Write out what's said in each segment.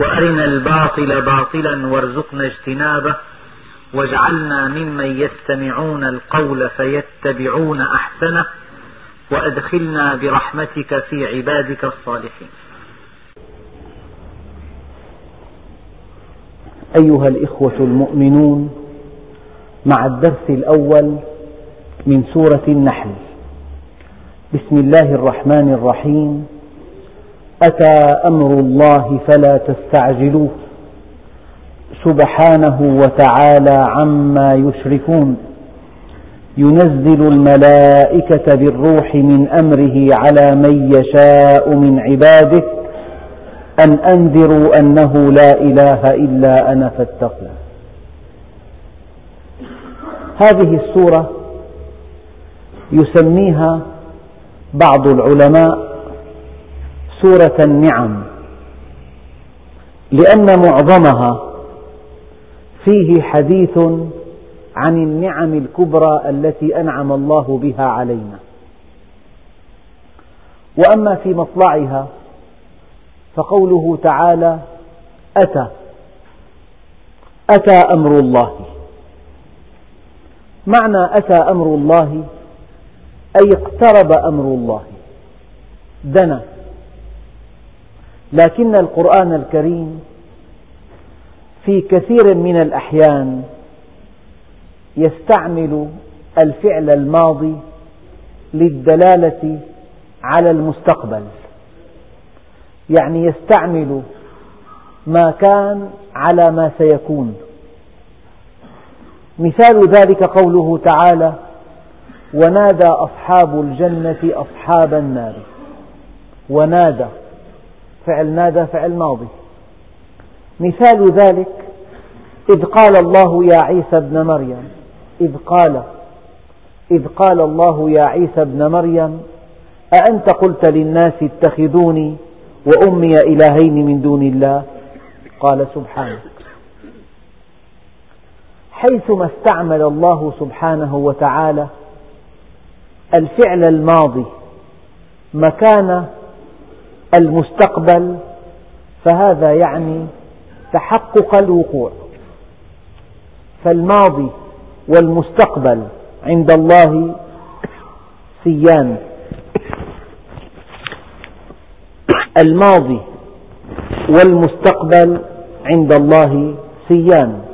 وأرنا الباطل باطلا وارزقنا اجتنابه واجعلنا ممن يستمعون القول فيتبعون أحسنه وأدخلنا برحمتك في عبادك الصالحين. أيها الإخوة المؤمنون مع الدرس الأول من سورة النحل. بسم الله الرحمن الرحيم. أتى أمر الله فلا تستعجلوه. سبحانه وتعالى عما يشركون. ينزل الملائكة بالروح من أمره على من يشاء من عباده. أن أنذروا أنه لا إله إلا أنا فاتقون هذه السورة يسميها بعض العلماء سورة النعم لأن معظمها فيه حديث عن النعم الكبرى التي أنعم الله بها علينا. وأما في مطلعها فقوله تعالى أتى أتى أمر الله. معنى أتى أمر الله أي اقترب أمر الله دنا. لكن القرآن الكريم في كثير من الأحيان يستعمل الفعل الماضي للدلالة على المستقبل. يعني يستعمل ما كان على ما سيكون. مثال ذلك قوله تعالى ونادى أصحاب الجنة أصحاب النار. ونادى. فعل نادى فعل ماضي. مثال ذلك إذ قال الله يا عيسى ابن مريم إذ قال إذ قال الله يا عيسى ابن مريم أأنت قلت للناس اتخذوني وأمي إلهين من دون الله؟ قال سبحانك. حيثما استعمل الله سبحانه وتعالى الفعل الماضي مكان المستقبل فهذا يعني تحقق الوقوع. فالماضي والمستقبل عند الله سيان. الماضي والمستقبل عند الله سيان.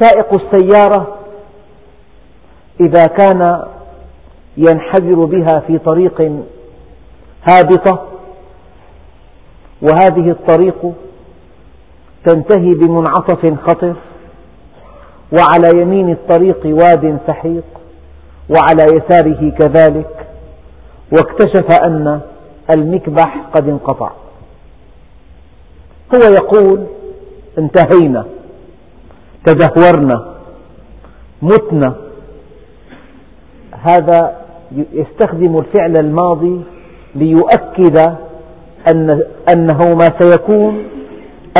سائق السيارة إذا كان ينحدر بها في طريق هابطة وهذه الطريق تنتهي بمنعطف خطر وعلى يمين الطريق واد سحيق وعلى يساره كذلك واكتشف أن المكبح قد انقطع. هو يقول انتهينا تدهورنا متنا. هذا يستخدم الفعل الماضي ليؤكد أن أنه ما سيكون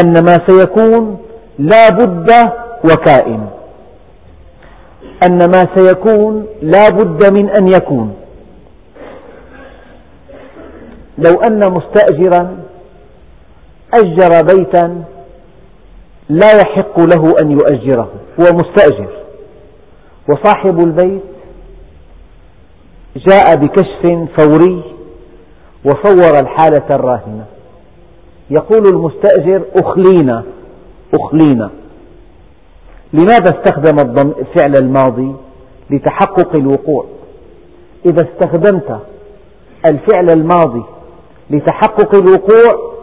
أن ما سيكون لا بد وكائن. أن ما سيكون لا بد من أن يكون. لو أن مستأجرا أجر بيتا لا يحق له أن يؤجره هو مستأجر. وصاحب البيت جاء بكشف فوري وصور الحالة الراهنة. يقول المستأجر أخلينا أخلينا. لماذا استخدم الفعل الماضي؟ لتحقق الوقوع. إذا استخدمت الفعل الماضي لتحقق الوقوع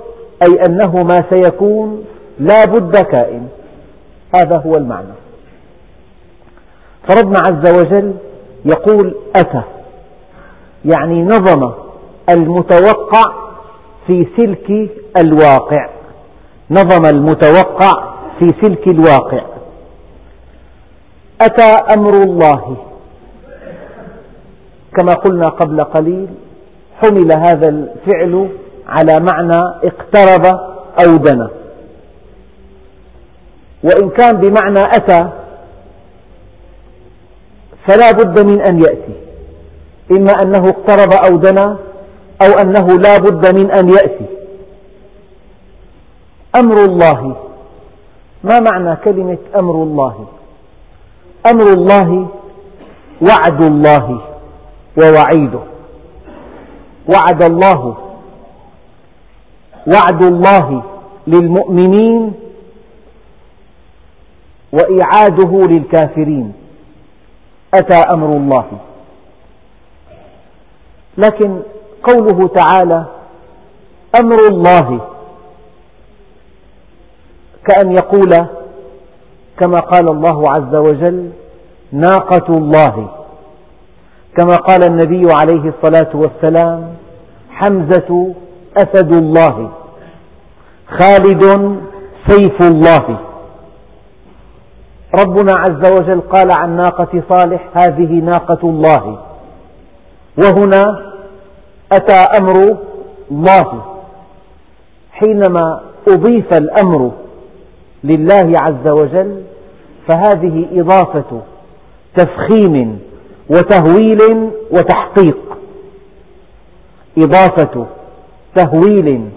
أي أنه ما سيكون لا بد كائن. هذا هو المعنى. فربنا عز وجل يقول أتى. يعني نظم المتوقع في سلك الواقع. نظم المتوقع في سلك الواقع. أتى أمر الله. كما قلنا قبل قليل حمل هذا الفعل على معنى اقترب أو دنا. وإن كان بمعنى أتى فلا بد من أن يأتي. إما أنه اقترب أو دنا أو أنه لا بد من أن يأتي. أمر الله. ما معنى كلمة أمر الله؟ أمر الله وعد الله ووعيده. وعد الله. وعد الله للمؤمنين وإيعاده للكافرين. أتى أمر الله. لكن قوله تعالى أمر الله كأن يقول كما قال الله عز وجل ناقة الله كما قال النبي عليه الصلاة والسلام حمزة أسد الله خالد سيف الله ربنا عز وجل قال عن ناقة صالح هذه ناقة الله وهنا أتى أمر الله حينما أضيف الأمر لله عز وجل فهذه إضافة تفخيم وتهويل وتحقيق. إضافة تهويل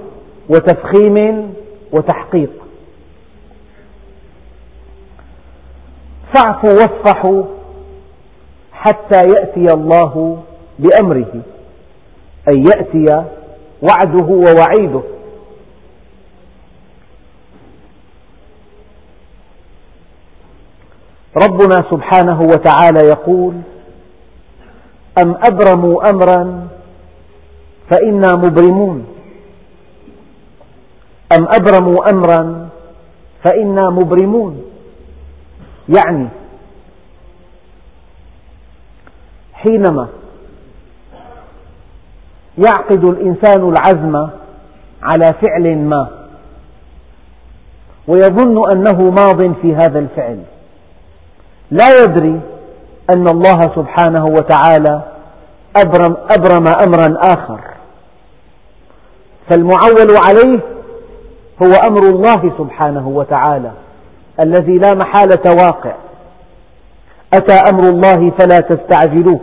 وتفخيم وتحقيق. فاعفوا واصفحوا حتى يأتي الله بأمره أي يأتي وعده ووعيده. ربنا سبحانه وتعالى يقول أم أبرموا أمرا فإنا مبرمون. أم أبرموا أمرا فإنا مبرمون. يعني حينما يعقد الإنسان العزم على فعل ما ويظن أنه ماض في هذا الفعل. لا يدري أن الله سبحانه وتعالى أبرم, أبرم أمرا آخر. فالمعول عليه هو أمر الله سبحانه وتعالى الذي لا محالة واقع. أتى أمر الله فلا تستعجلوه.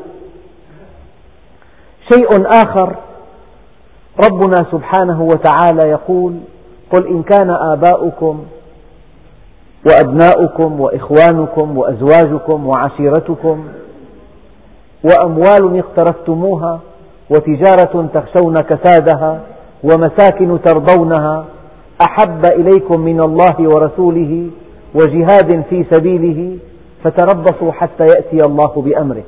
شيء آخر ربنا سبحانه وتعالى يقول قل إن كان آباؤكم وأبناؤكم وإخوانكم وأزواجكم وعشيرتكم وأموال اقترفتموها وتجارة تخشون كسادها ومساكن ترضونها أحب إليكم من الله ورسوله وجهاد في سبيله فتربصوا حتى يأتي الله بأمره.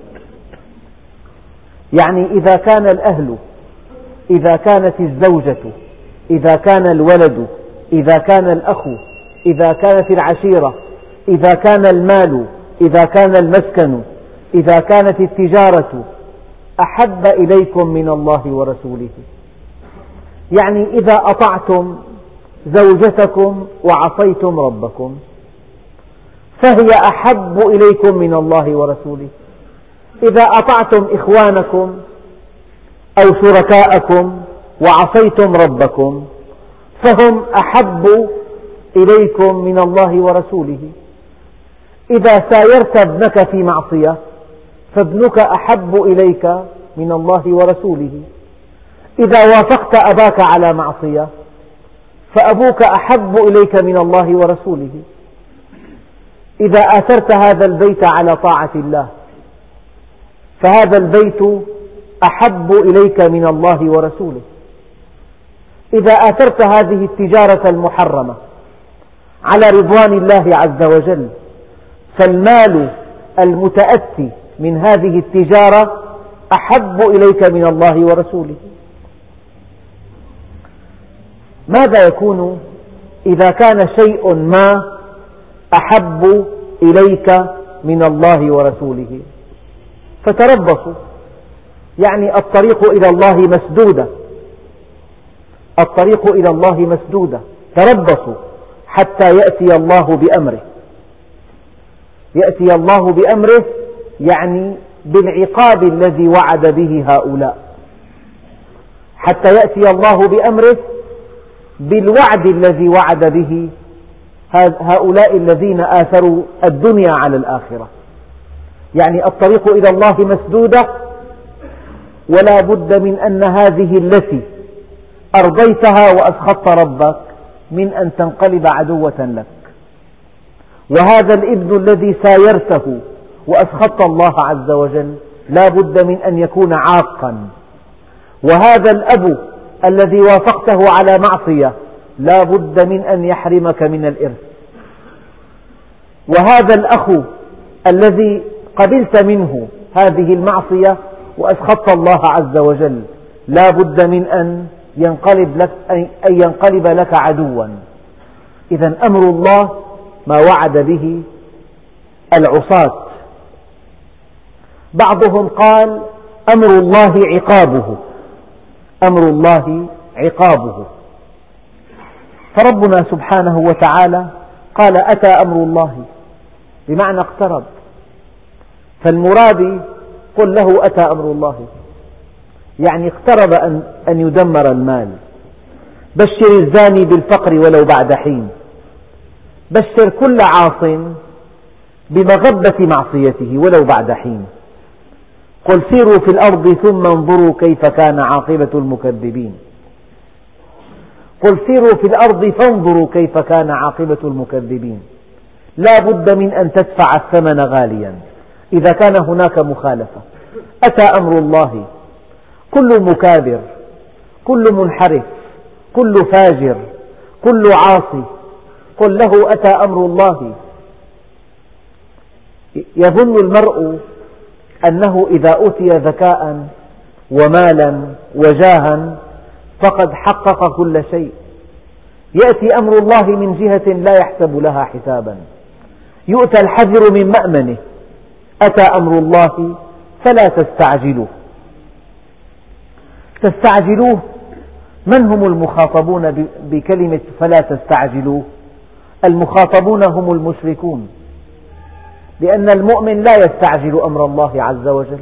يعني إذا كان الأهل إذا كانت الزوجة إذا كان الولد إذا كان الأخ إذا كانت العشيرة إذا كان المال إذا كان المسكن إذا كانت التجارة أحب إليكم من الله ورسوله. يعني إذا أطعتم زوجتكم وعصيتم ربكم فهي أحب إليكم من الله ورسوله. إذا أطعتم إخوانكم أو شركاءكم وعصيتم ربكم فهم أحب إليكم من الله ورسوله. إذا سايرت ابنك في معصية فابنك أحب إليك من الله ورسوله. إذا وافقت أباك على معصية فأبوك أحب إليك من الله ورسوله. إذا آثرت هذا البيت على طاعة الله فهذا البيت أحب إليك من الله ورسوله. إذا آثرت هذه التجارة المحرمة على رضوان الله عز وجل فالمال المتأتي من هذه التجارة أحب إليك من الله ورسوله. ماذا يكون إذا كان شيء ما أحب إليك من الله ورسوله؟ فتربصوا. يعني الطريق إلى الله مسدودة الطريق إلى الله مسدودة تربصوا حتى يأتي الله بأمره. يأتي الله بأمره يعني بالعقاب الذي وعد به هؤلاء. حتى يأتي الله بأمره بالوعد الذي وعد به هؤلاء الذين آثروا الدنيا على الآخرة. يعني الطريق إلى الله مسدودة ولا بد من أن هذه التي أرضيتها وأسخطت ربك من أن تنقلب عدوة لك. وهذا الإبن الذي سايرته وأسخطت الله عز وجل لا بد من أن يكون عاقا. وهذا الأب الذي وافقته على معصية لا بد من أن يحرمك من الإرث. وهذا الأخ الذي قبلت منه هذه المعصية وأسخطت الله عز وجل لا بد من أن ينقلب لك, أن ينقلب لك عدوا. إذا أمر الله ما وعد به العصاة. بعضهم قال أمر الله عقابه. أمر الله عقابه. فربنا سبحانه وتعالى قال أتى أمر الله؟ بمعنى اقترب. فالمراد قل له أتى أمر الله. يعني اقترب أن, أن يدمر المال. بشر الزاني بالفقر ولو بعد حين. بشر كل عاص بمغبة معصيته ولو بعد حين. قل سيروا في الأرض ثم انظروا كيف كان عاقبة المكذبين. قل سيروا في الأرض فانظروا كيف كان عاقبة المكذبين. لا بد من أن تدفع الثمن غاليا. إذا كان هناك مخالفة. أتى أمر الله. كل مكابر كل منحرف كل فاجر كل عاصي قل له أتى أمر الله. يظن المرء أنه إذا أوتي ذكاء ومالا وجاها فقد حقق كل شيء. يأتي أمر الله من جهة لا يحسب لها حسابا. يؤتى الحذر من مأمنه. أتى أمر الله. فلا تستعجلوه. تستعجلوه. من هم المخاطبون بكلمة فلا تستعجلوه؟ المخاطبون هم المشركون. لأن المؤمن لا يستعجل أمر الله عز وجل.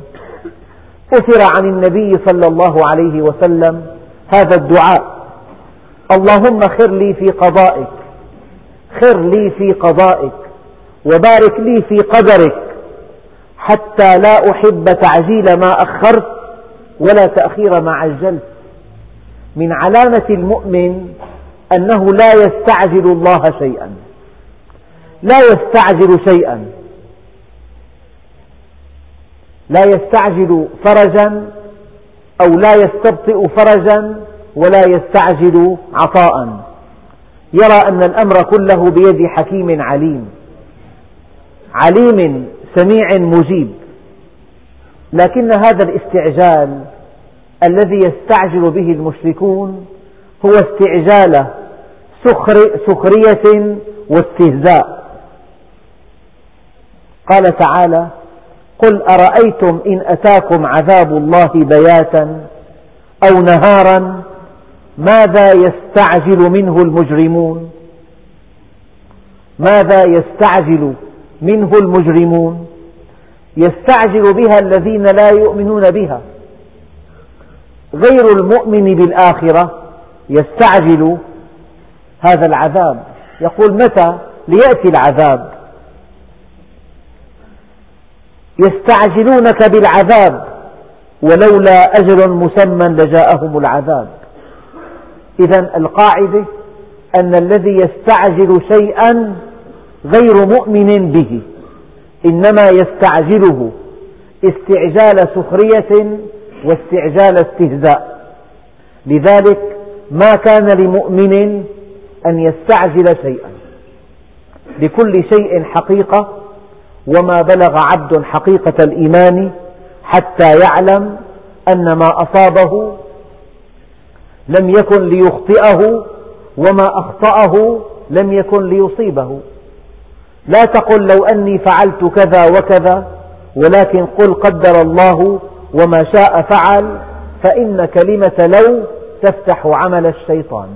أثر عن النبي صلى الله عليه وسلم هذا الدعاء. اللهم خر لي في قضائك. خر لي في قضائك. وبارك لي في قدرك. حتى لا أحب تعجيل ما أخرت ولا تأخير ما عجلت. من علامة المؤمن أنه لا يستعجل الله شيئا. لا يستعجل شيئا. لا يستعجل فرجا أو لا يستبطئ فرجا ولا يستعجل عطاء. يرى أن الأمر كله بيد حكيم عليم. عليم سميع مجيب. لكن هذا الاستعجال الذي يستعجل به المشركون هو استعجال سخرية واستهزاء. قال تعالى قل أرأيتم إن أتاكم عذاب الله بياتا أو نهارا؟ ماذا يستعجل منه المجرمون؟ ماذا يستعجل منه المجرمون. يستعجل بها الذين لا يؤمنون بها. غير المؤمن بالآخرة يستعجل هذا العذاب. يقول متى؟ ليأتي العذاب. يستعجلونك بالعذاب ولولا أجل مسمى لجاءهم العذاب. إذا القاعدة أن الذي يستعجل شيئا غير مؤمن به. إنما يستعجله استعجال سخرية واستعجال استهزاء. لذلك ما كان لمؤمن أن يستعجل شيئا. لكل شيء حقيقة وما بلغ عبد حقيقة الإيمان حتى يعلم أن ما أصابه لم يكن ليخطئه وما أخطأه لم يكن ليصيبه. لا تقل لو أني فعلت كذا وكذا ولكن قل قدر الله وما شاء فعل فإن كلمة لو تفتح عمل الشيطان.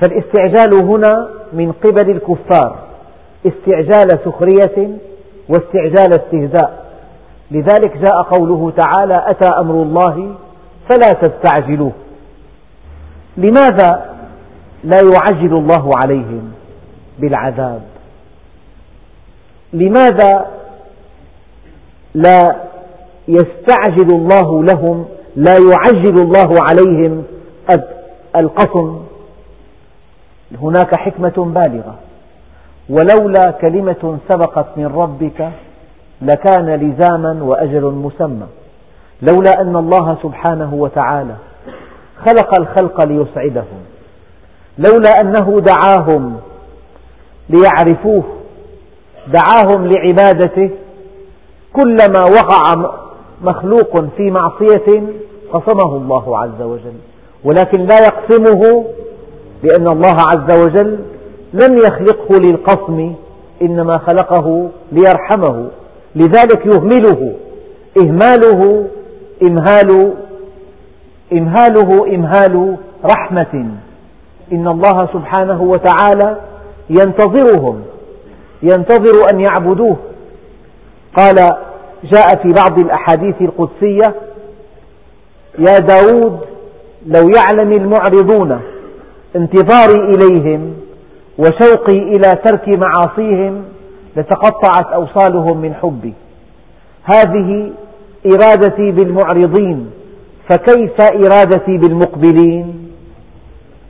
فالاستعجال هنا من قبل الكفار استعجال سخرية واستعجال استهزاء. لذلك جاء قوله تعالى أتى أمر الله فلا تستعجلوه. لماذا لا يعجل الله عليهم بالعذاب؟ لماذا لا يستعجل الله لهم لا يعجل الله عليهم القصم هناك حكمة بالغة. ولولا كلمة سبقت من ربك لكان لزاما وأجل مسمى. لولا أن الله سبحانه وتعالى خلق الخلق ليسعدهم. لولا أنه دعاهم ليعرفوه دعاهم لعبادته كلما وقع مخلوق في معصية قصمه الله عز وجل. ولكن لا يقسمه لأن الله عز وجل لم يخلقه للقصم إنما خلقه ليرحمه. لذلك يهمله إهماله إمهال إمهاله إمهال رحمة. إن الله سبحانه وتعالى ينتظرهم ينتظر أن يعبدوه. قال جاء في بعض الأحاديث القدسية يا داود لو يعلم المعرضون انتظاري إليهم وشوقي إلى ترك معاصيهم لتقطعت أوصالهم من حبي. هذه إرادتي بالمعرضين فكيف إرادتي بالمقبلين؟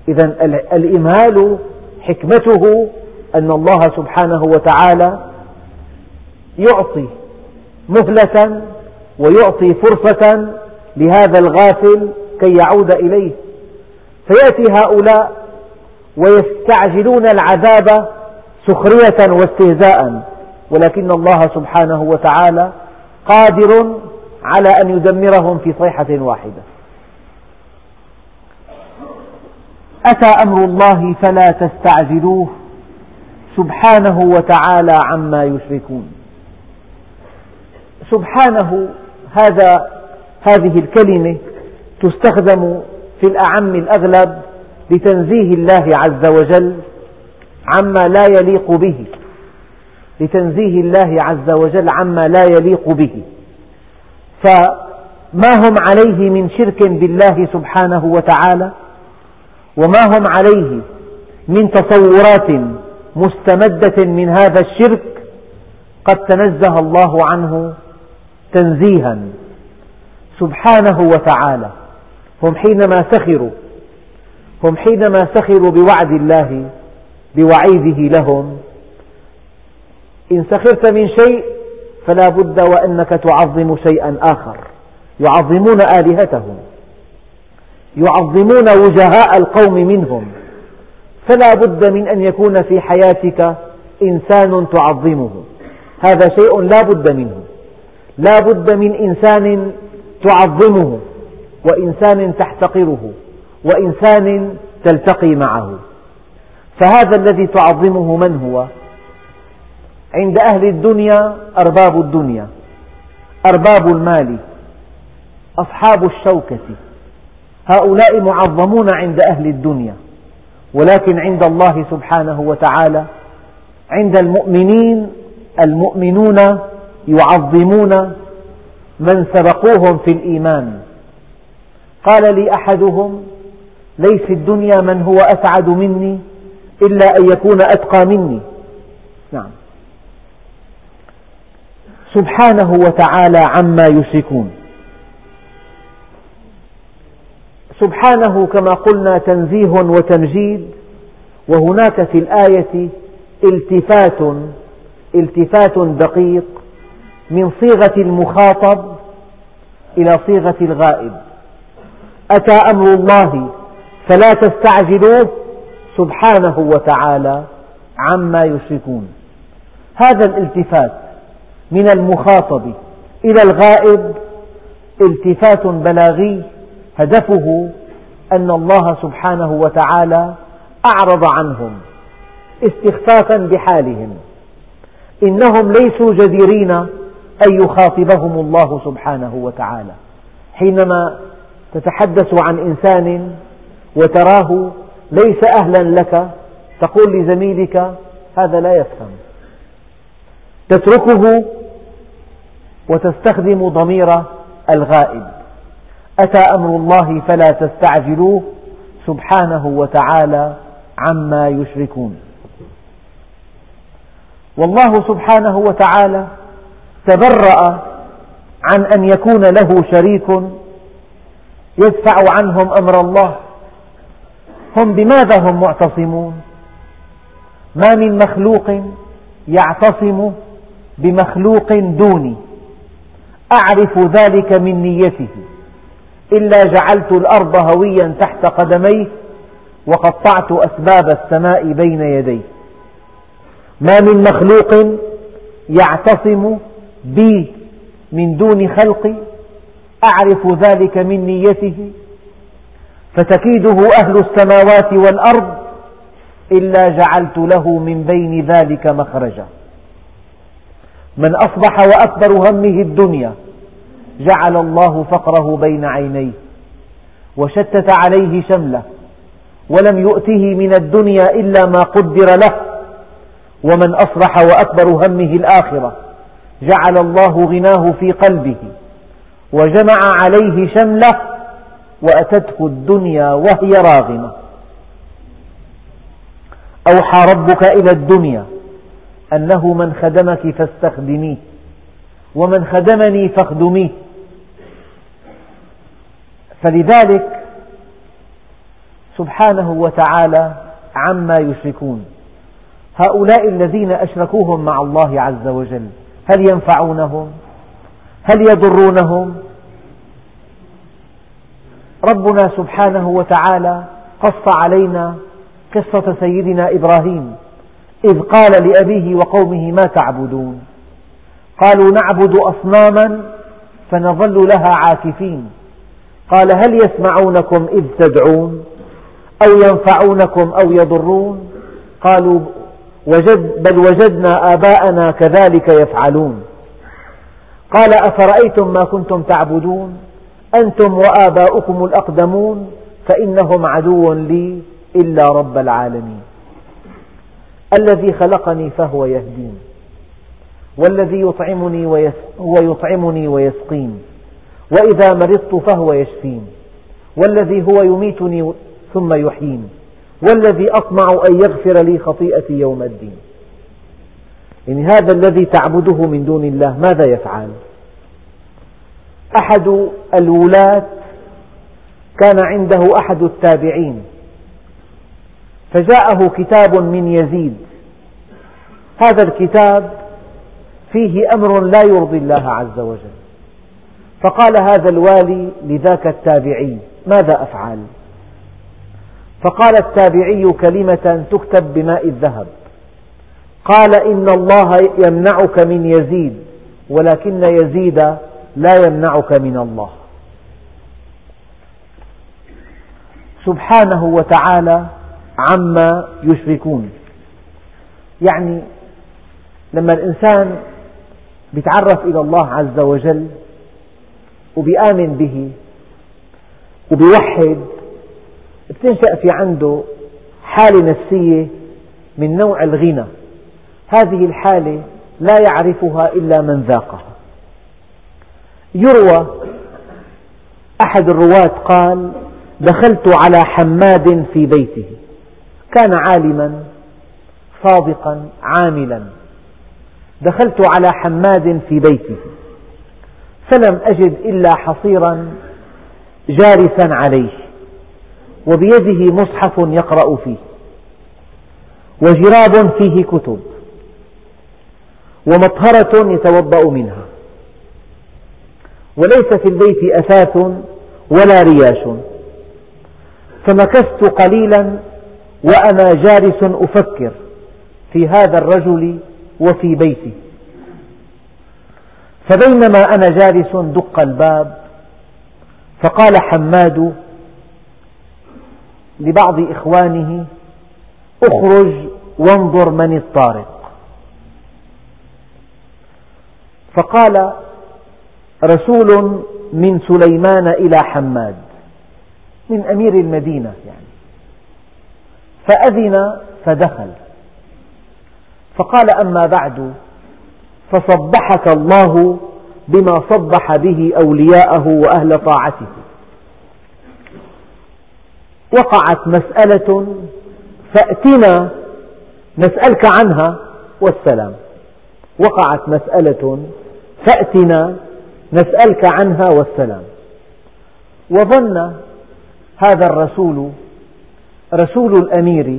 إذا الإمهال حكمته أن الله سبحانه وتعالى يعطي مهلة ويعطي فرصة لهذا الغافل كي يعود إليه. فيأتي هؤلاء ويستعجلون العذاب سخرية واستهزاء ولكن الله سبحانه وتعالى قادر على أن يدمرهم في صيحة واحدة. أتى أمر الله فلا تستعجلوه. سبحانه وتعالى عما يشركون. سبحانه هذا هذه الكلمة تستخدم في الأعم الأغلب لتنزيه الله عز وجل عما لا يليق به. لتنزيه الله عز وجل عما لا يليق به. فما هم عليه من شرك بالله سبحانه وتعالى؟ وما هم عليه من تصورات مستمدة من هذا الشرك قد تنزه الله عنه تنزيها. سبحانه وتعالى هم حينما سخروا هم حينما سخروا بوعد الله بوعيده لهم إن سخرت من شيء فلا بد وأنك تعظم شيئا آخر. يعظمون آلهتهم يعظمون وجهاء القوم منهم. فلا بد من أن يكون في حياتك إنسان تعظمه. هذا شيء لا بد منه. لا بد من إنسان تعظمه وإنسان تحتقره وإنسان تلتقي معه. فهذا الذي تعظمه من هو؟ عند أهل الدنيا أرباب الدنيا أرباب المال أصحاب الشوكة. هؤلاء معظمون عند أهل الدنيا. ولكن عند الله سبحانه وتعالى عند المؤمنين المؤمنون يعظمون من سبقوهم في الإيمان. قال لي أحدهم ليس الدنيا من هو أسعد مني إلا أن يكون أتقى مني. نعم. سبحانه وتعالى عما يشركون. سبحانه كما قلنا تنزيه وتمجيد وهناك في الآية التفات التفات دقيق من صيغة المخاطب إلى صيغة الغائب. أتى أمر الله فلا تستعجلوه سبحانه وتعالى عما يشركون. هذا الالتفات من المخاطب إلى الغائب التفات بلاغي هدفه أن الله سبحانه وتعالى أعرض عنهم استخفافا بحالهم. إنهم ليسوا جديرين أن يخاطبهم الله سبحانه وتعالى. حينما تتحدث عن إنسان وتراه ليس أهلا لك تقول لزميلك هذا لا يفهم. تتركه وتستخدم ضمير الغائب. أتى أمر الله فلا تستعجلوه سبحانه وتعالى عما يشركون. والله سبحانه وتعالى تبرأ عن أن يكون له شريك يدفع عنهم أمر الله. هم بماذا هم معتصمون؟ ما من مخلوق يعتصم بمخلوق دوني. أعرف ذلك من نيته. إلا جعلت الأرض هويا تحت قدميه وقطعت أسباب السماء بين يديه ما من مخلوق يعتصم بي من دون خلقي أعرف ذلك من نيته. فتكيده أهل السماوات والأرض إلا جعلت له من بين ذلك مخرجا. من أصبح وأكبر همه الدنيا. جعل الله فقره بين عينيه وشتت عليه شمله ولم يؤته من الدنيا إلا ما قدر له ومن أصبح وأكبر همه الآخرة جعل الله غناه في قلبه وجمع عليه شمله وأتته الدنيا وهي راغمة أوحى ربك إلى الدنيا أنه من خدمك فاستخدميه ومن خدمني فاخدميه فلذلك سبحانه وتعالى عما يشركون. هؤلاء الذين أشركوهم مع الله عز وجل هل ينفعونهم؟ هل يضرونهم؟ ربنا سبحانه وتعالى قص علينا قصة سيدنا إبراهيم إذ قال لأبيه وقومه ما تعبدون؟ قالوا نعبد أصناما فنظل لها عاكفين. قال هل يسمعونكم إذ تدعون أو ينفعونكم أو يضرون قالوا وجد بل وجدنا آباءنا كذلك يفعلون قال أفرأيتم ما كنتم تعبدون أنتم وآباؤكم الأقدمون فإنهم عدو لي إلا رب العالمين الذي خلقني فهو يهدين والذي يطعمني ويس هو يطعمني ويسقين وإذا مرضت فهو يشفين. والذي هو يميتني ثم يحيين. والذي أطمع أن يغفر لي خطيئتي يوم الدين. يعني هذا الذي تعبده من دون الله ماذا يفعل؟ أحد الولاة كان عنده أحد التابعين. فجاءه كتاب من يزيد. هذا الكتاب فيه أمر لا يرضي الله عز وجل. فقال هذا الوالي لذاك التابعي ماذا أفعل؟ فقال التابعي كلمة تكتب بماء الذهب. قال إن الله يمنعك من يزيد ولكن يزيد لا يمنعك من الله. سبحانه وتعالى عما يشركون. يعني لما الإنسان يتعرف إلى الله عز وجل وبيآمن به وبيوحد بتنشأ في عنده حالة نفسية من نوع الغنى. هذه الحالة لا يعرفها إلا من ذاقها. يروى أحد الرواة قال دخلت على حماد في بيته. كان عالما صادقا عاملا. دخلت على حماد في بيته. فلم أجد إلا حصيرا جالسا عليه وبيده مصحف يقرأ فيه وجراب فيه كتب ومطهرة يتوضأ منها وليس في البيت أثاث ولا رياش. فمكثت قليلا وأنا جالس أفكر في هذا الرجل وفي بيته. فبينما أنا جالس دق الباب فقال حماد لبعض إخوانه اخرج وانظر من الطارق. فقال رسول من سليمان إلى حماد من أمير المدينة يعني. فأذن فدخل. فقال أما بعد فصبحك الله بما صبح به أولياءه وأهل طاعته. وقعت مسألة فأتنا نسألك عنها والسلام. وقعت مسألة فأتنا نسألك عنها والسلام. وظن هذا الرسول رسول الأمير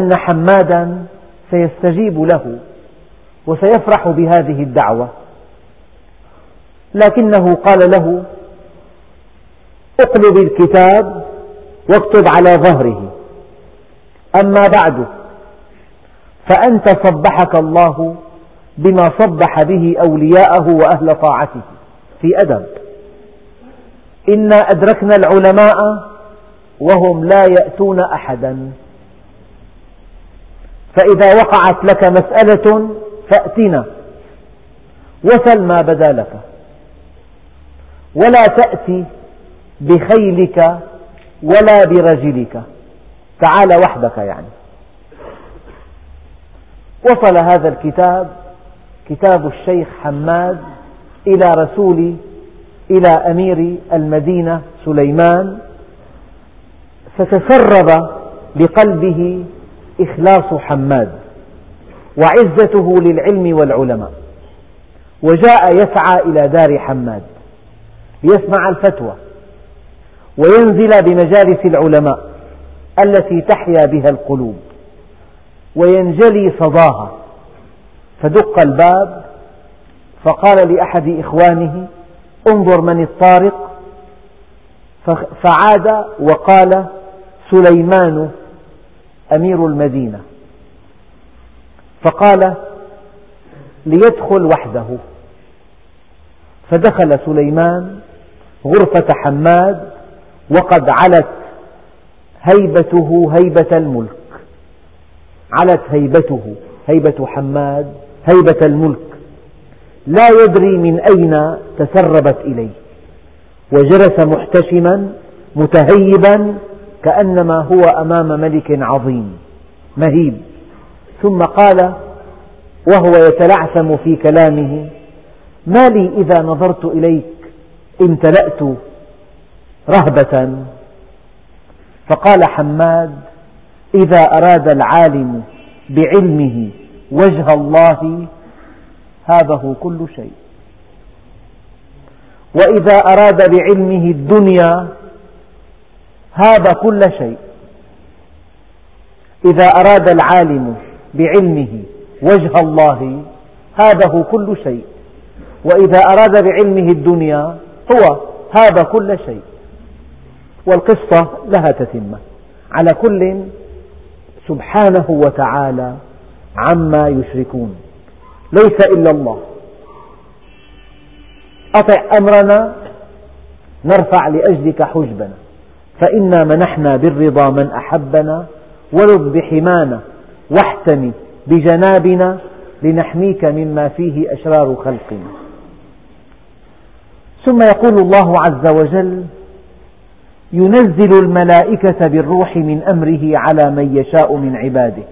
أن حمادا سيستجيب له. وسيفرح بهذه الدعوة. لكنه قال له اقلب الكتاب واكتب على ظهره. أما بعد فأنت صبحك الله بما صبح به أولياءه وأهل طاعته. في أدب. إنا أدركنا العلماء وهم لا يأتون أحدا. فإذا وقعت لك مسألة فأتنا وسل ما بدا لك. ولا تأتي بخيلك ولا برجلك. تعال وحدك يعني. وصل هذا الكتاب كتاب الشيخ حماد إلى رسول إلى أمير المدينة سليمان. فتسرب بقلبه إخلاص حماد. وعزته للعلم والعلماء. وجاء يسعى إلى دار حماد ليسمع الفتوى وينزل بمجالس العلماء التي تحيا بها القلوب وينجلي صداها. فدق الباب فقال لأحد إخوانه انظر من الطارق. فعاد وقال سليمان أمير المدينة. فقال ليدخل وحده. فدخل سليمان غرفة حماد وقد علت هيبته هيبة الملك. علت هيبته هيبة حماد هيبة الملك. لا يدري من أين تسربت إليه. وجلس محتشما متهيبا كأنما هو أمام ملك عظيم مهيب. ثم قال وهو يتلعثم في كلامه ما لي إذا نظرت إليك امتلأت رهبة. فقال حماد إذا أراد العالم بعلمه وجه الله هابه كل شيء. وإذا أراد بعلمه الدنيا هاب كل شيء. إذا أراد العالم بعلمه وجه الله هابه كل شيء. وإذا أراد بعلمه الدنيا هو هاب كل شيء. والقصة لها تتمة. على كل سبحانه وتعالى عما يشركون. ليس إلا الله. أطع أمرنا نرفع لأجلك حجبنا. فإنا منحنا بالرضا من أحبنا ولذ بحمانا واحتمي بجنابنا لنحميك مما فيه أشرار خلقنا. ثم يقول الله عز وجل ينزل الملائكة بالروح من أمره على من يشاء من عباده.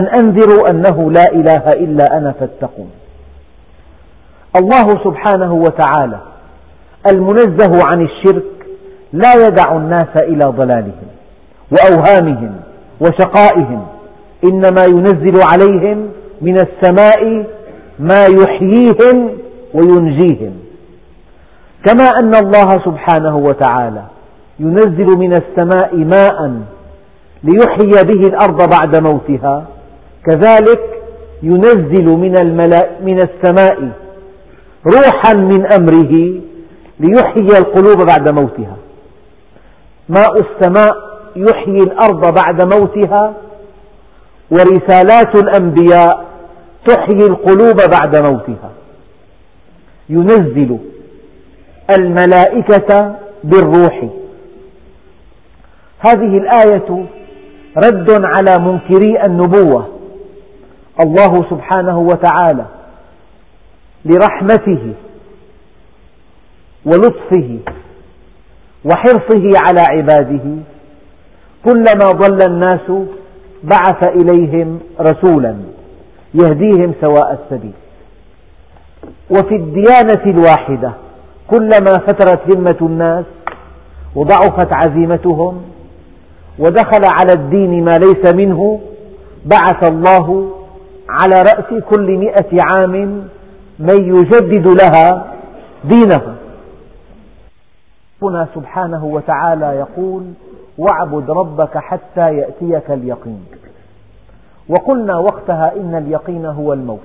أن أنذروا أنه لا إله إلا أنا فاتقون. الله سبحانه وتعالى المنزه عن الشرك لا يدع الناس إلى ضلالهم وأوهامهم وشقائهم إنما ينزل عليهم من السماء ما يحييهم وينجيهم. كما أن الله سبحانه وتعالى ينزل من السماء ماء ليحيي به الأرض بعد موتها كذلك ينزل من, من السماء روحا من أمره ليحيي القلوب بعد موتها. ماء السماء يحيي الأرض بعد موتها ورسالات الأنبياء تحيي القلوب بعد موتها. ينزل الملائكة بالروح. هذه الآية رد على منكري النبوة. الله سبحانه وتعالى لرحمته ولطفه وحرصه على عباده. كلما ضل الناس بعث إليهم رسولا يهديهم سواء السبيل. وفي الديانة الواحدة كلما فترت همة الناس وضعفت عزيمتهم ودخل على الدين ما ليس منه بعث الله على رأس كل مئة عام من يجدد لها دينها ربنا سبحانه وتعالى يقول واعبد ربك حتى يأتيك اليقين. وقلنا وقتها إن اليقين هو الموت.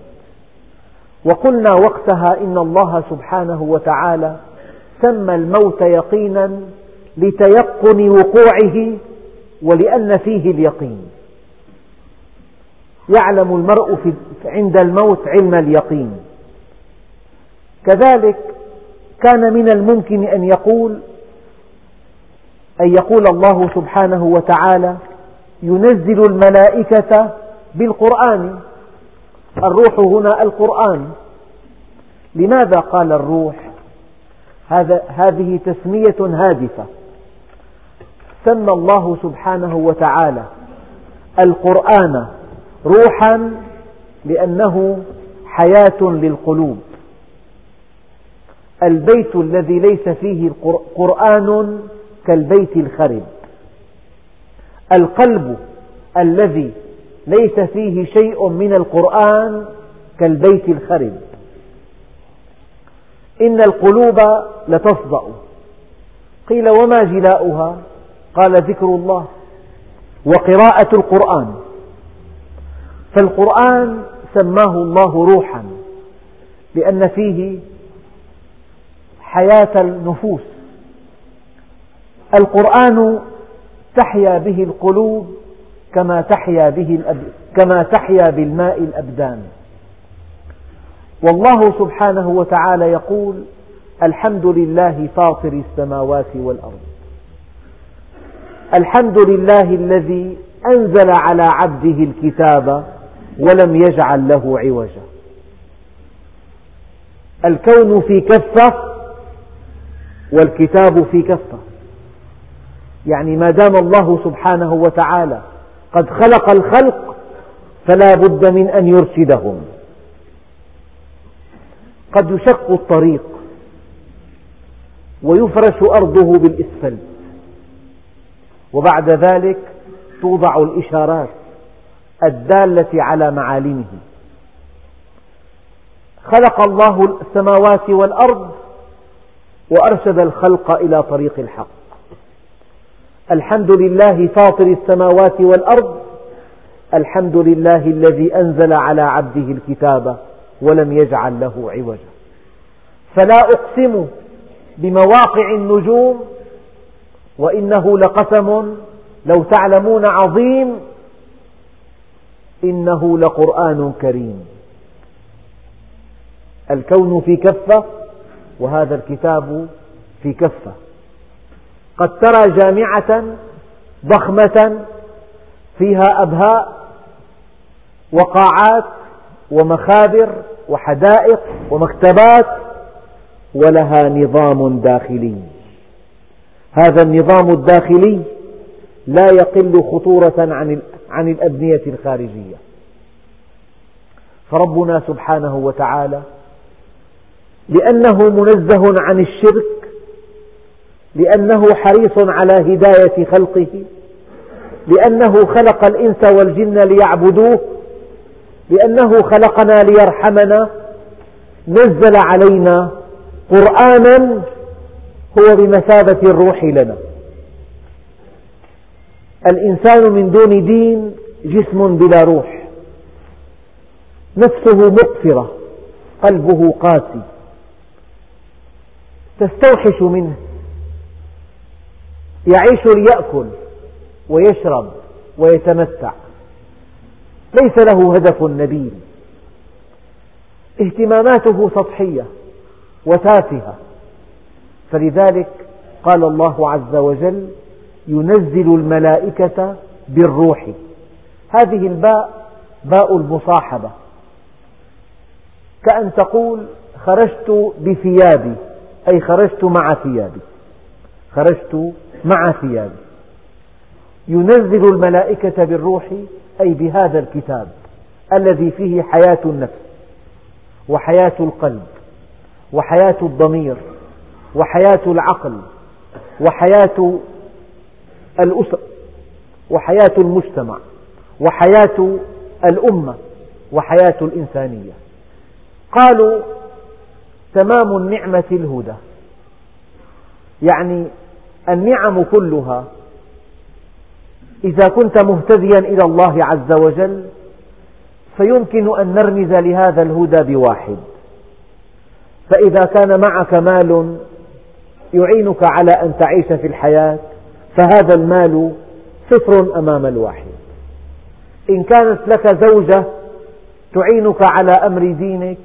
وقلنا وقتها إن الله سبحانه وتعالى سمى الموت يقينا لتيقن وقوعه ولأن فيه اليقين. يعلم المرء عند الموت علم اليقين. كذلك كان من الممكن أن يقول أن يقول الله سبحانه وتعالى ينزل الملائكة بالقرآن. الروح هنا القرآن. لماذا قال الروح؟ هذا هذه تسمية هادفة. سمى الله سبحانه وتعالى القرآن روحا لأنه حياة للقلوب. البيت الذي ليس فيه قرآن كالبيت الخرب. القلب الذي ليس فيه شيء من القرآن كالبيت الخرب. إن القلوب لتصدأ قيل وما جلاؤها؟ قال ذكر الله وقراءة القرآن. فالقرآن سماه الله روحا لأن فيه حياة النفوس. القرآن تحيا به القلوب كما تحيا, به كما تحيا بالماء الأبدان. والله سبحانه وتعالى يقول الحمد لله فاطر السماوات والأرض. الحمد لله الذي أنزل على عبده الكتاب ولم يجعل له عوجا. الكون في كفة والكتاب في كفة. يعني ما دام الله سبحانه وتعالى قد خلق الخلق فلا بد من أن يرشدهم. قد يشق الطريق ويفرش أرضه بالإسفلت. وبعد ذلك توضع الإشارات الدالة على معالمه. خلق الله السماوات والأرض وأرشد الخلق إلى طريق الحق. الحمد لله فاطر السماوات والأرض الحمد لله الذي أنزل على عبده الكتاب ولم يجعل له عوجا. فلا أقسم بمواقع النجوم وإنه لقسم لو تعلمون عظيم إنه لقرآن كريم. الكون في كفة وهذا الكتاب في كفة. قد ترى جامعة ضخمة فيها أبهاء وقاعات ومخابر وحدائق ومكتبات ولها نظام داخلي. هذا النظام الداخلي لا يقل خطورة عن الأبنية الخارجية. فربنا سبحانه وتعالى لأنه منزه عن الشرك لأنه حريص على هداية خلقه لأنه خلق الإنس والجن ليعبدوه لأنه خلقنا ليرحمنا نزل علينا قرآنا هو بمثابة الروح لنا. الإنسان من دون دين جسم بلا روح نفسه مقفرة قلبه قاسي. تستوحش منه. يعيش ليأكل ويشرب ويتمتع. ليس له هدف نبيل. اهتماماته سطحية وتافهة. فلذلك قال الله عز وجل ينزل الملائكة بالروح. هذه الباء باء المصاحبة. كأن تقول خرجت بثيابي أي خرجت مع ثيابي. خرجت مع ثيابي ينزل الملائكة بالروح أي بهذا الكتاب الذي فيه حياة النفس وحياة القلب وحياة الضمير وحياة العقل وحياة الأسر وحياة المجتمع وحياة الأمة وحياة الإنسانية. قالوا تمام النعمة الهدى. يعني النعم كلها. إذا كنت مهتديا إلى الله عز وجل فيمكن أن نرمز لهذا الهدى بواحد. فإذا كان معك مال يعينك على أن تعيش في الحياة فهذا المال صفر أمام الواحد. إن كانت لك زوجة تعينك على أمر دينك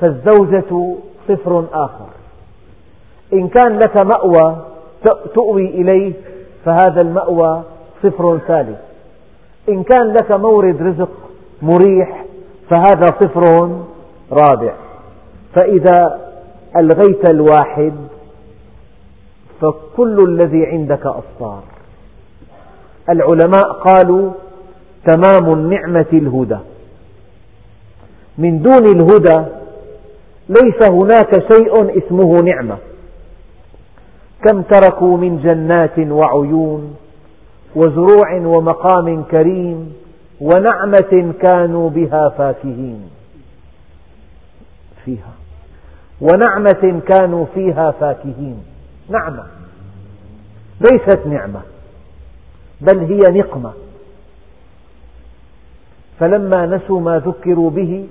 فالزوجة صفر آخر. إن كان لك مأوى تؤوي إليه فهذا المأوى صفر ثالث إن كان لك مورد رزق مريح فهذا صفر رابع. فإذا ألغيت الواحد فكل الذي عندك أصفار العلماء قالوا تمام النعمة الهدى. من دون الهدى ليس هناك شيء اسمه نعمة. كم تركوا من جنات وعيون وزروع ومقام كريم ونعمة كانوا بها فاكهين. فيها. ونعمة كانوا فيها فاكهين. نعمة. ليست نعمة. بل هي نقمة. فلما نسوا ما ذكروا به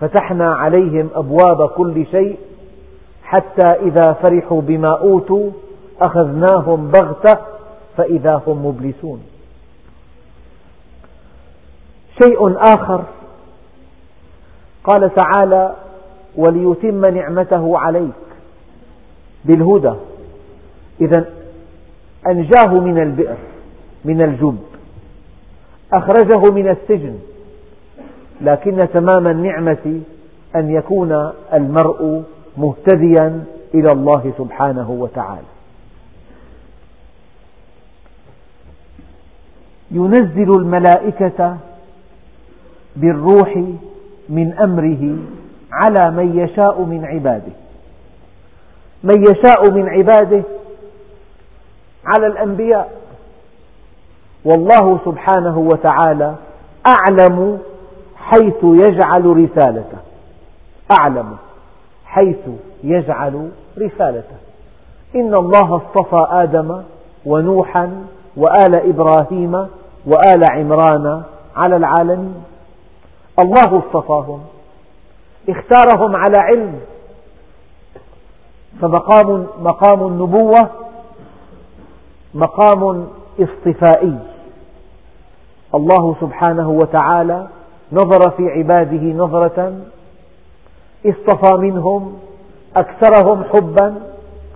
فتحنا عليهم أبواب كل شيء حتى إذا فرحوا بما أوتوا أخذناهم بغتة فإذا هم مبلسون. شيء آخر. قال تعالى وليتم نعمته عليك بالهدى. إذا أنجاه من البئر من الجب أخرجه من السجن لكن تمام النعمة أن يكون المرء مهتديا إلى الله سبحانه وتعالى. ينزل الملائكة بالروح من أمره على من يشاء من عباده. من يشاء من عباده على الأنبياء. والله سبحانه وتعالى أعلم حيث يجعل رسالته. أعلم. حيث يجعل رسالته. إن الله اصطفى آدم ونوحا وآل إبراهيم وآل عمران على العالمين. الله اصطفاهم اختارهم على علم. فمقام مقام النبوة مقام اصطفائي. الله سبحانه وتعالى نظر في عباده نظرة اصطفى منهم أكثرهم حبا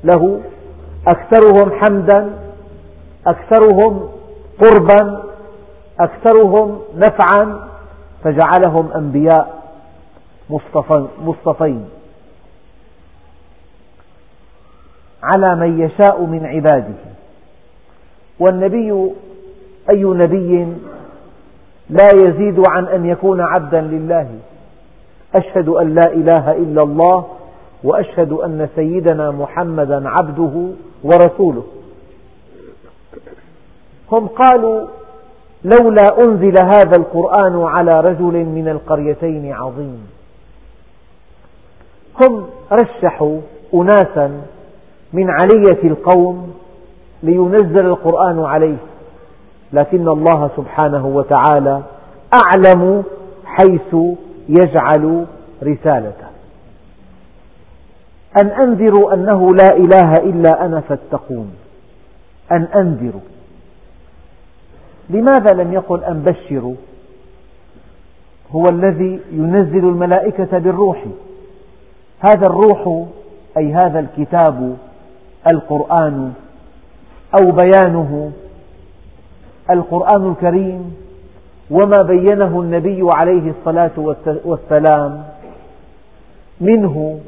له أكثرهم حمدا أكثرهم قربا أكثرهم نفعا فجعلهم أنبياء مصطفين. على من يشاء من عباده. والنبي أي نبي لا يزيد عن أن يكون عبدا لله. أشهد أن لا إله إلا الله وأشهد أن سيدنا محمدا عبده ورسوله. هم قالوا لولا أنزل هذا القرآن على رجل من القريتين عظيم. هم رشحوا أناسا من علية القوم لينزل القرآن عليه لكن الله سبحانه وتعالى أعلم حيث يجعل رسالته. أن أنذروا أنه لا إله إلا أنا فاتقون. أن أنذروا. لماذا لم يقل أن بشروا؟ هو الذي ينزل الملائكة بالروح. هذا الروح أي هذا الكتاب القرآن أو بيانه القرآن الكريم وما بينه النبي عليه الصلاة والسلام منه.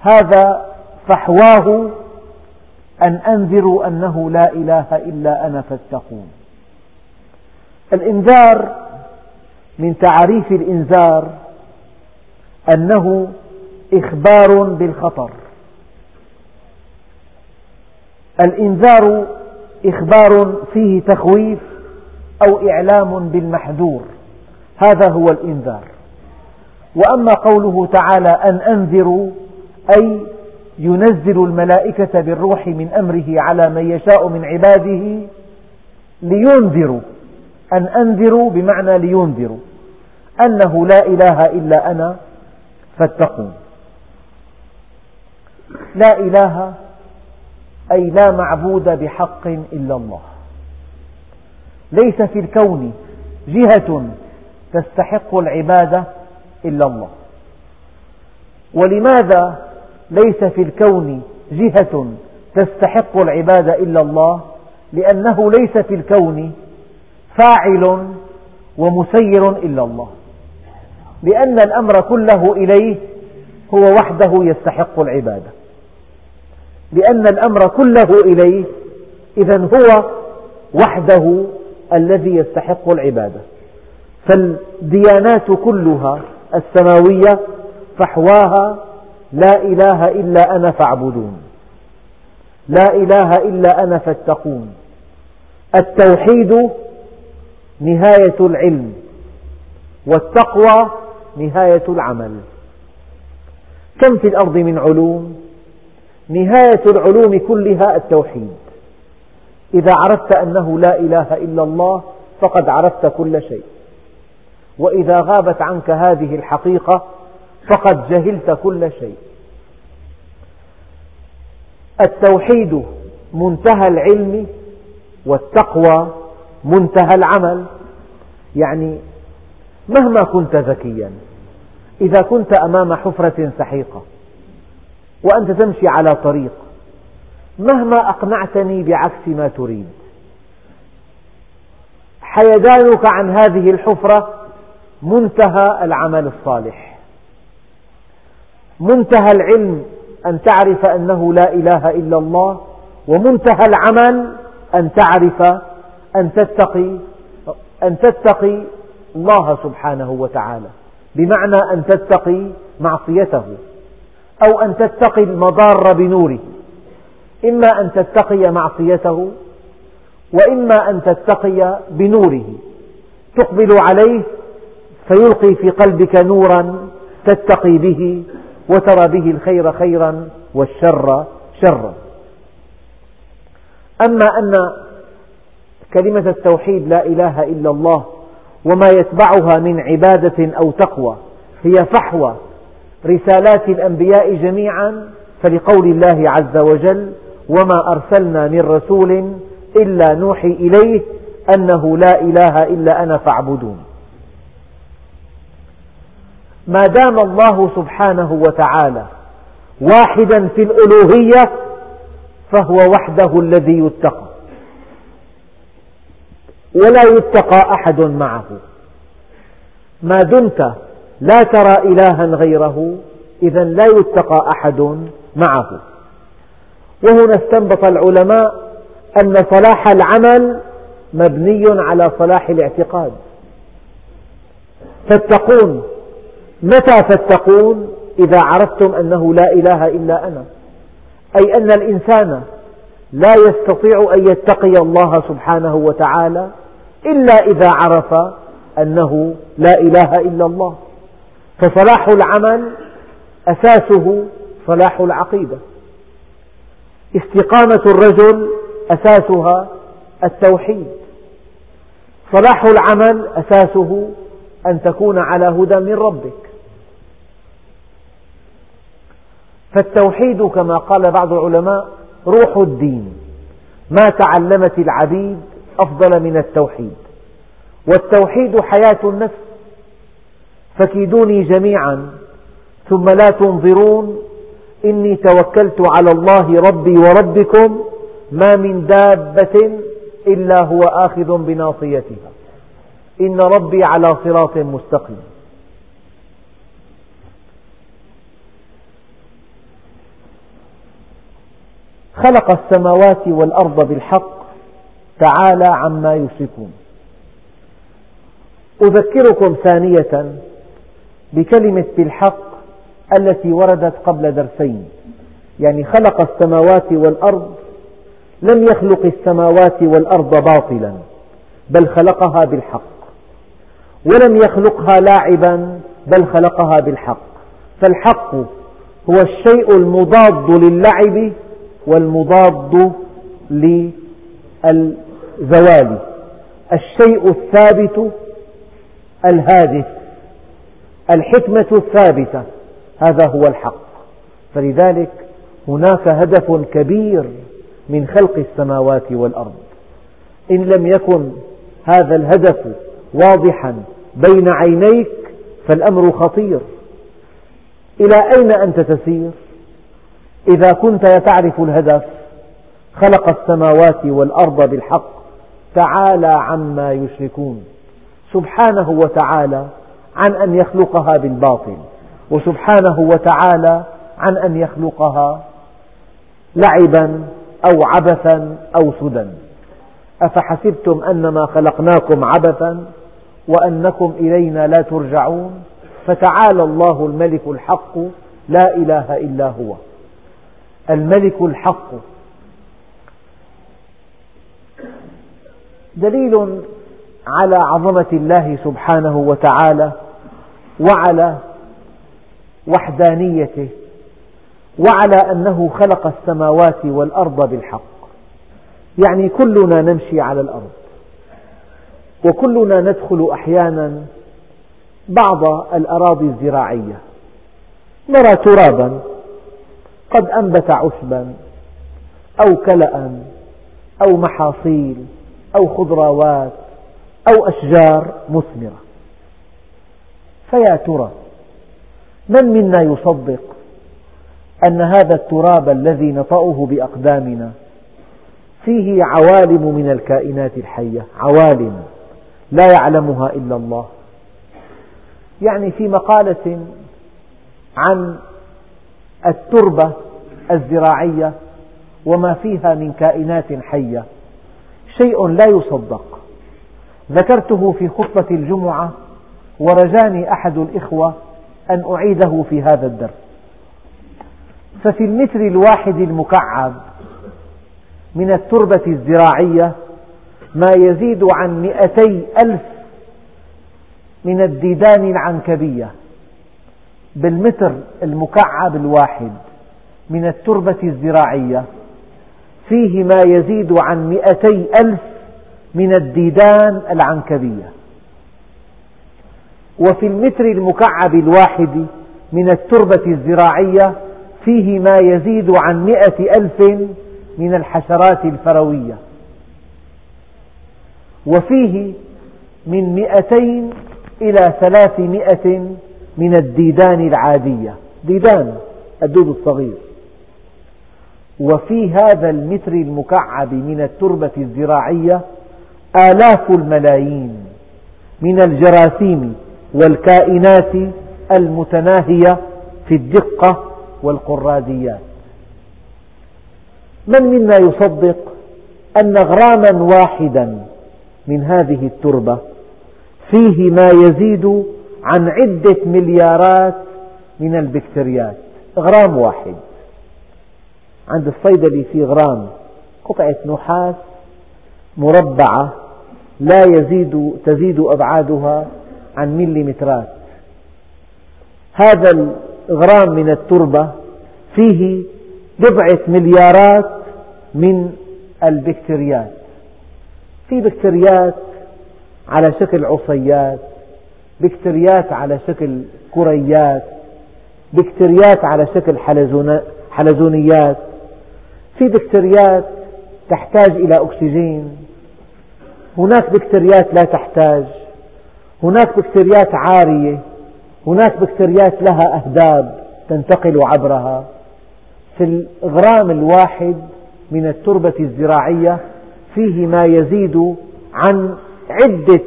هذا فحواه أن أنذروا أنه لا إله إلا أنا فاتقون. الإنذار من تعريف الإنذار أنه إخبار بالخطر. الإنذار إخبار فيه تخويف أو إعلام بالمحذور. هذا هو الإنذار. وأما قوله تعالى أن أنذروا أي ينزل الملائكة بالروح من أمره على من يشاء من عباده لينذروا. أن أنذروا بمعنى لينذروا. أنه لا إله إلا أنا فاتقون. لا إله أي لا معبود بحق إلا الله. ليس في الكون جهة تستحق العبادة إلا الله. ولماذا ليس في الكون جهة تستحق العبادة إلا الله؟ لأنه ليس في الكون فاعل ومسير إلا الله. لأن الأمر كله إليه هو وحده يستحق العبادة. لأن الأمر كله إليه إذا هو وحده الذي يستحق العبادة. فالديانات كلها السماوية فحواها لا إله إلا أنا فاعبدون. لا إله إلا أنا فاتقون. التوحيد نهاية العلم والتقوى نهاية العمل. كم في الأرض من علوم؟ نهاية العلوم كلها التوحيد. إذا عرفت أنه لا إله إلا الله فقد عرفت كل شيء. وإذا غابت عنك هذه الحقيقة فقد جهلت كل شيء. التوحيد منتهى العلم والتقوى منتهى العمل. يعني مهما كنت ذكيا إذا كنت أمام حفرة سحيقة وأنت تمشي على طريق مهما أقنعتني بعكس ما تريد. حيدانك عن هذه الحفرة منتهى العمل الصالح. منتهى العلم أن تعرف أنه لا إله إلا الله ومنتهى العمل أن تعرف أن تتقي أن تتقي الله سبحانه وتعالى. بمعنى أن تتقي معصيته أو أن تتقي المضار بنوره. إما أن تتقي معصيته وإما أن تتقي بنوره. تقبل عليه فيلقي في قلبك نورا تتقي به وترى به الخير خيرا والشر شرا. أما أن كلمة التوحيد لا إله إلا الله وما يتبعها من عبادة أو تقوى هي فحوى رسالات الأنبياء جميعا فلقول الله عز وجل وما أرسلنا من رسول إلا نوحي إليه أنه لا إله إلا أنا فاعبدون. ما دام الله سبحانه وتعالى واحدا في الألوهية فهو وحده الذي يتقى. ولا يتقى أحد معه. ما دمت لا ترى إلها غيره إذا لا يتقى أحد معه. وهنا استنبط العلماء أن صلاح العمل مبني على صلاح الاعتقاد. فاتقون. متى فاتقون؟ إذا عرفتم أنه لا إله إلا أنا. أي أن الإنسان لا يستطيع أن يتقي الله سبحانه وتعالى إلا إذا عرف أنه لا إله إلا الله. فصلاح العمل أساسه صلاح العقيدة. استقامة الرجل أساسها التوحيد. صلاح العمل أساسه أن تكون على هدى من ربك. فالتوحيد كما قال بعض العلماء روح الدين ما تعلمت العبيد أفضل من التوحيد. والتوحيد حياة النفس فكيدوني جميعا ثم لا تنظرون إني توكلت على الله ربي وربكم ما من دابة إلا هو آخذ بناصيتها. إن ربي على صراط مستقيم. خلق السماوات والأرض بالحق تعالى عما يشركون. أذكركم ثانية بكلمة بالحق التي وردت قبل درسين. يعني خلق السماوات والأرض لم يخلق السماوات والأرض باطلا بل خلقها بالحق. ولم يخلقها لاعبا بل خلقها بالحق. فالحق هو الشيء المضاد للعب والمضاد للزوال. الشيء الثابت الهادف. الحكمة الثابتة. هذا هو الحق. فلذلك هناك هدف كبير من خلق السماوات والأرض. إن لم يكن هذا الهدف واضحا بين عينيك فالأمر خطير. إلى أين أنت تسير؟ إذا كنت تعرف الهدف خلق السماوات والأرض بالحق تعالى عما يشركون. سبحانه وتعالى عن أن يخلقها بالباطل. وسبحانه وتعالى عن أن يخلقها لعبا أو عبثا أو سدى أفحسبتم أنما خلقناكم عبثا وأنكم إلينا لا ترجعون؟ فتعالى الله الملك الحق لا إله إلا هو. الملك الحق. دليل على عظمة الله سبحانه وتعالى وعلى وحدانيته وعلى أنه خلق السماوات والأرض بالحق. يعني كلنا نمشي على الأرض وكلنا ندخل أحيانا بعض الأراضي الزراعية. نرى ترابا قد أنبت عشبا أو كلأ أو محاصيل أو خضروات أو أشجار مثمرة. فيا ترى من منا يصدق أن هذا التراب الذي نطأه بأقدامنا فيه عوالم من الكائنات الحية عوالم لا يعلمها إلا الله. يعني في مقالة عن التربة الزراعية وما فيها من كائنات حية شيء لا يصدق. ذكرته في خطبة الجمعة ورجاني أحد الإخوة أن أعيده في هذا الدرس. ففي المتر الواحد المكعب من التربة الزراعية ما يزيد عن مئتي ألف من الديدان العنكبية بالمتر المكعب الواحد من التربة الزراعية فيه ما يزيد عن مئتي ألف من الديدان العنكبية. وفي المتر المكعب الواحد من التربة الزراعية فيه ما يزيد عن مئة ألف من الحشرات الفروية. وفيه من مئتين إلى ثلاثمائة من الديدان العادية. ديدان الدود الصغير. وفي هذا المتر المكعب من التربة الزراعية آلاف الملايين من الجراثيم والكائنات المتناهية في الدقة والقراديات. من منا يصدق أن غراما واحدا من هذه التربة فيه ما يزيد عن عدة مليارات من البكتريات؟ غرام واحد. عند الصيدلي في غرام قطعة نحاس مربعة لا يزيد تزيد أبعادها عن مليمترات. هذا الغرام من التربة فيه بضعة مليارات من البكتريات. في بكتريات على شكل عصيات بكتريات على شكل كريات بكتريات على شكل حلزونيات. في بكتريات تحتاج إلى أكسجين هناك بكتريات لا تحتاج. هناك بكتريات عارية هناك بكتريات لها أهداب تنتقل عبرها. في الغرام الواحد من التربة الزراعية فيه ما يزيد عن عدة,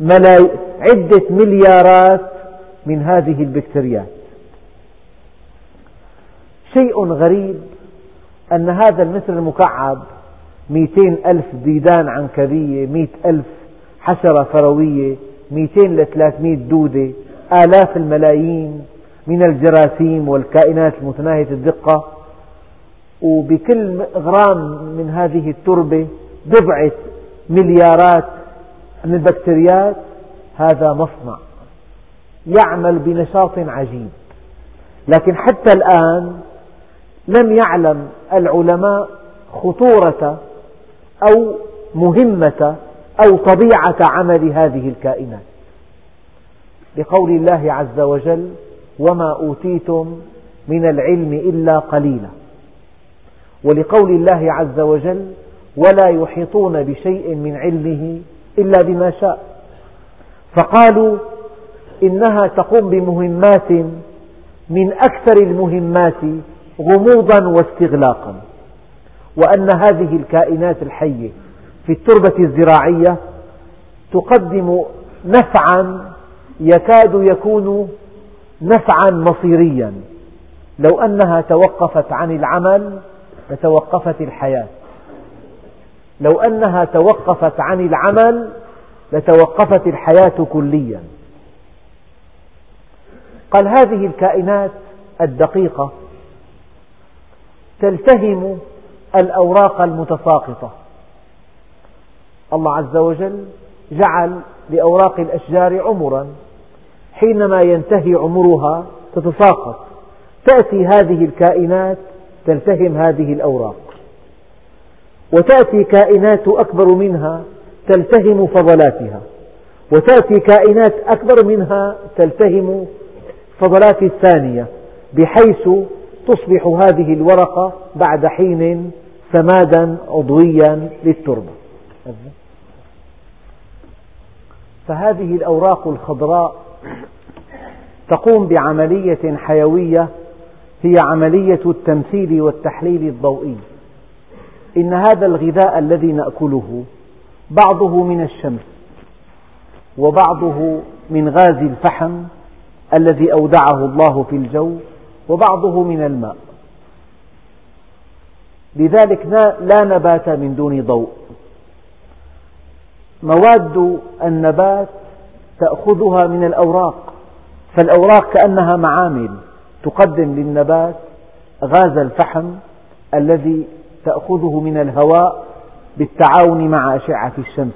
ملاي... عدة مليارات من هذه البكتريات شيء غريب أن هذا المتر المكعب مئتين ألف ديدان عنكبية مئة ألف حشرة فروية مئتين لثلاثمئة دودة آلاف الملايين من الجراثيم والكائنات المتناهية الدقة. وبكل غرام من هذه التربة بضعة مليارات من البكتيريات هذا مصنع يعمل بنشاط عجيب. لكن حتى الآن لم يعلم العلماء خطورة أو مهمة أو طبيعة عمل هذه الكائنات. لقول الله عز وجل وما أوتيتم من العلم إلا قليلا. ولقول الله عز وجل ولا يحيطون بشيء من علمه إلا بما شاء. فقالوا إنها تقوم بمهمات من أكثر المهمات غموضا واستغلاقا. وأن هذه الكائنات الحية في التربة الزراعية تقدم نفعا يكاد يكون نفعا مصيريا. لو أنها توقفت عن العمل لتوقفت الحياة. لو أنها توقفت عن العمل لتوقفت الحياة كليا. قال هذه الكائنات الدقيقة تلتهم الأوراق المتساقطة. الله عز وجل جعل لأوراق الأشجار عمرا. حينما ينتهي عمرها تتساقط. تأتي هذه الكائنات تلتهم هذه الأوراق. وتأتي كائنات أكبر منها تلتهم فضلاتها. وتأتي كائنات أكبر منها تلتهم فضلات الثانية. بحيث تصبح هذه الورقة بعد حين سمادا عضويا للتربة. فهذه الأوراق الخضراء تقوم بعملية حيوية هي عملية التمثيل والتحليل الضوئي. إن هذا الغذاء الذي نأكله بعضه من الشمس وبعضه من غاز الفحم الذي أودعه الله في الجو وبعضه من الماء. لذلك لا نبات من دون ضوء. مواد النبات تأخذها من الأوراق فالأوراق كأنها معامل تقدم للنبات غاز الفحم الذي تأخذه من الهواء بالتعاون مع أشعة الشمس.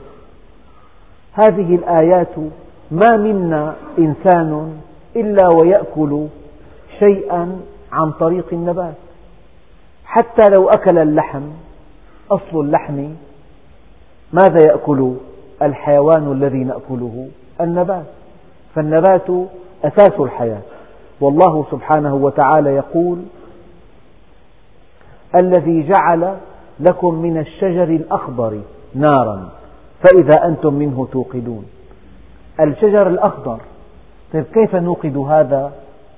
هذه الآيات ما منا إنسان إلا ويأكل شيئا عن طريق النبات. حتى لو أكل اللحم أصل اللحم ماذا يأكل؟ الحيوان الذي نأكله؟ النبات. فالنبات أساس الحياة. والله سبحانه وتعالى يقول الذي جعل لكم من الشجر الأخضر نارا فإذا أنتم منه توقدون. الشجر الأخضر. طيب كيف نوقد هذا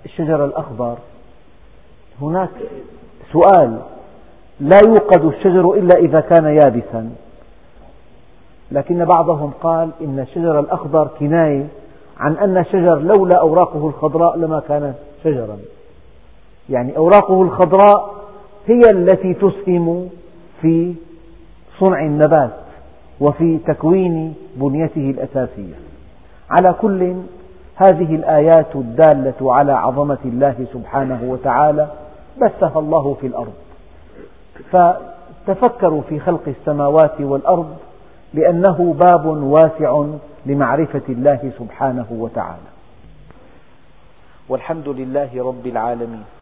الشجر الأخضر؟ هناك سؤال. لا يوقد الشجر إلا إذا كان يابسا. لكن بعضهم قال إن الشجر الأخضر كناية عن أن الشجر لولا أوراقه الخضراء لما كان شجرا. يعني أوراقه الخضراء هي التي تسهم في صنع النبات وفي تكوين بنيته الأساسية. على كل هذه الآيات الدالة على عظمة الله سبحانه وتعالى بثها الله في الأرض. فتفكروا في خلق السماوات والأرض لأنه باب واسع لمعرفة الله سبحانه وتعالى. والحمد لله رب العالمين.